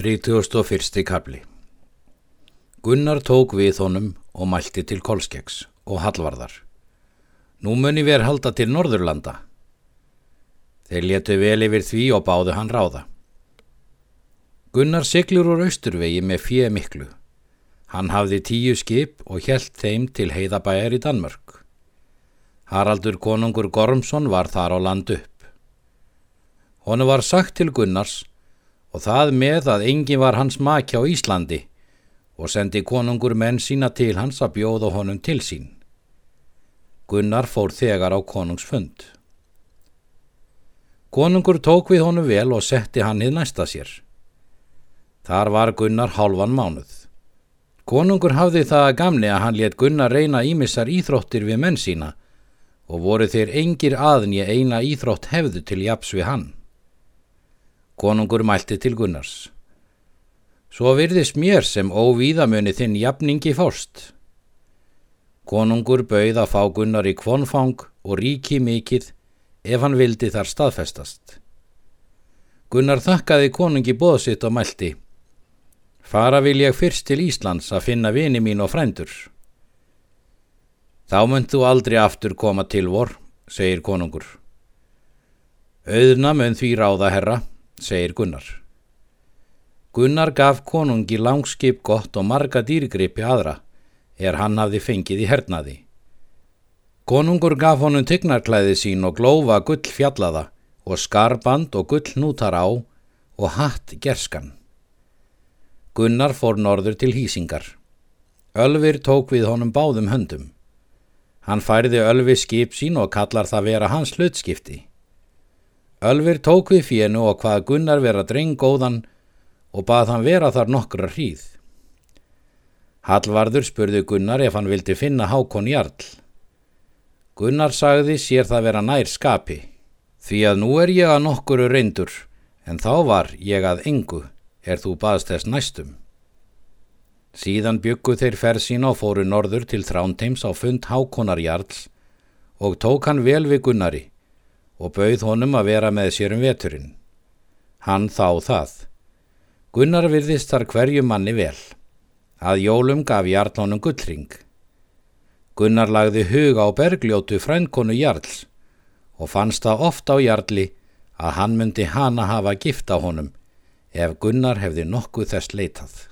31. kapli Gunnar tók við honum og mælti til Kolskeggs og Hallvarðar. Nú muni ver halda til Norðurlanda. Þeir letu vel yfir því og báðu hann ráða. Gunnar siglur úr austurvegi með fjö miklu. Hann hafði tíu skip og hjælt þeim til heiðabæjar í Danmörk. Haraldur konungur Gormsson var þar á land upp. Honu var sagt til Gunnars og það með að engin var hans maki á Íslandi og sendi konungur menn sína til hans að bjóða honum til sín. Gunnar fór þegar á konungsfund. Konungur tók við honum vel og setti hann hið næsta sér. Þar var Gunnar hálfan mánuð. Konungur hafði það að gamni að hann let Gunnar reyna ímissar íþróttir við menn sína og voru þeir engir aðnja eina íþrótt hefðu til japs við hann. Konungur mælti til Gunnars. Svo virðist mér sem óvíðamöni þinn jafningi fórst. Konungur bauð að fá Gunnar í kvonfang og ríki mikið ef hann vildi þar staðfestast. Gunnar þakkaði konungi bóðsitt og mælti. Fara vil ég fyrst til Íslands að finna vini mín og frændur. Þá mönd þú aldrei aftur koma til vor, segir konungur. Auðna mönd því ráða herra, segir Gunnar. Gunnar gaf konungi langskip gott og marga dýrgrippi aðra, er hann hafði fengið í hernaði. Konungur gaf honum tygnarklæði sín og glófa gull fjallaða og skarband og gull nútar á og hatt gerskan. Gunnar fór norður til hýsingar. Ölfir tók við honum báðum höndum. Hann færði Ölfi skip sín og kallar það vera hans hlutskipti. Ölfir tók við fjennu og hvað Gunnar vera drenggóðan og bað hann vera þar nokkra hríð. Hallvarður spurði Gunnar ef hann vildi finna Hákon Jarl. Gunnar sagði sér það vera nær skapi, því að nú er ég að nokkuru reyndur, en þá var ég að engu, er þú baðst þess næstum. Síðan byggu þeir ferð sín á fóru norður til Þránteims á fund Hákonar Jarls og tók hann vel við Gunnari og bauð honum að vera með sér um veturinn. Hann þá það. Gunnar virðist þar hverju manni vel. Að jólum gaf Jarl honum gullring. Gunnar lagði huga á bergljótu frænkonu Jarls og fannst það ofta á Jarli að hann myndi hana hafa gift á honum ef Gunnar hefði nokkuð þess leitað.